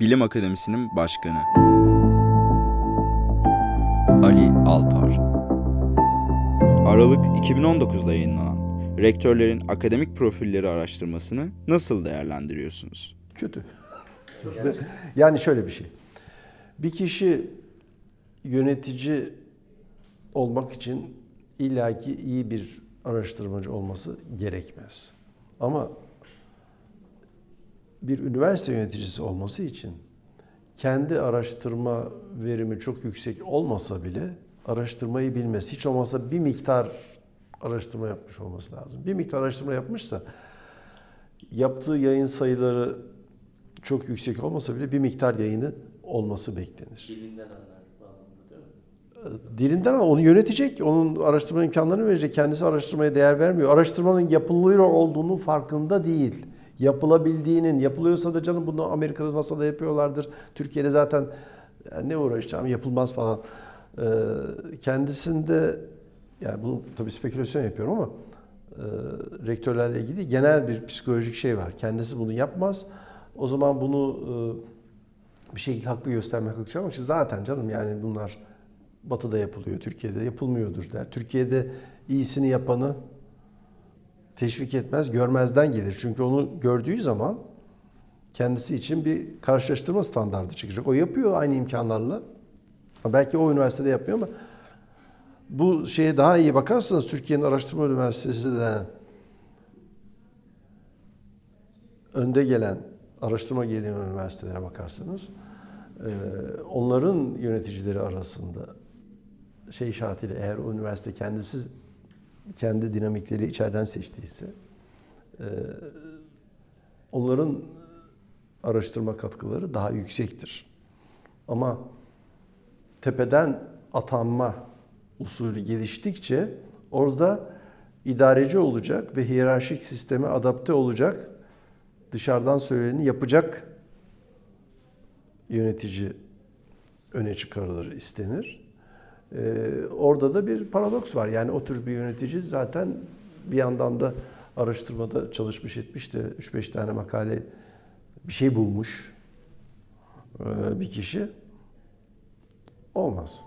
Bilim Akademisi'nin başkanı. Ali Alpar. Aralık 2019'da yayınlanan Rektörlerin Akademik Profilleri araştırmasını nasıl değerlendiriyorsunuz? Kötü. Yani şöyle bir şey. Bir kişi yönetici olmak için illaki iyi bir araştırmacı olması gerekmez. Ama bir üniversite yöneticisi olması için kendi araştırma verimi çok yüksek olmasa bile araştırmayı bilmesi, hiç olmazsa bir miktar araştırma yapmış olması lazım. Bir miktar araştırma yapmışsa yaptığı yayın sayıları çok yüksek olmasa bile bir miktar yayını olması beklenir. Dilinden anlar mi? Dilinden ama onu yönetecek, onun araştırma imkanlarını verecek. Kendisi araştırmaya değer vermiyor. Araştırmanın yapılıyor olduğunun farkında değil. Yapılabildiğinin, yapılıyorsa da canım bunu Amerika'da NASA'da yapıyorlardır. Türkiye'de zaten ya ne uğraşacağım yapılmaz falan. Ee, kendisinde yani bunu tabii spekülasyon yapıyorum ama e, rektörlerle ilgili genel bir psikolojik şey var. Kendisi bunu yapmaz. O zaman bunu e, bir şekilde haklı göstermek, haklı için zaten canım yani bunlar Batı'da yapılıyor, Türkiye'de yapılmıyordur der. Türkiye'de iyisini yapanı teşvik etmez, görmezden gelir. Çünkü onu gördüğü zaman kendisi için bir karşılaştırma standardı çıkacak. O yapıyor aynı imkanlarla. Belki o üniversitede yapmıyor ama bu şeye daha iyi bakarsanız Türkiye'nin araştırma üniversitesi de önde gelen araştırma gelen üniversitelere bakarsanız e, onların yöneticileri arasında şey işaretiyle eğer o üniversite kendisi kendi dinamikleri içeriden seçtiyse e, onların araştırma katkıları daha yüksektir. Ama tepeden atanma usulü geliştikçe orada idareci olacak ve hiyerarşik sisteme adapte olacak, dışarıdan söyleneni yapacak yönetici öne çıkarılır, istenir. Ee, orada da bir paradoks var. Yani o tür bir yönetici zaten bir yandan da araştırmada çalışmış etmiş de 3-5 tane makale bir şey bulmuş ee, bir kişi olmaz.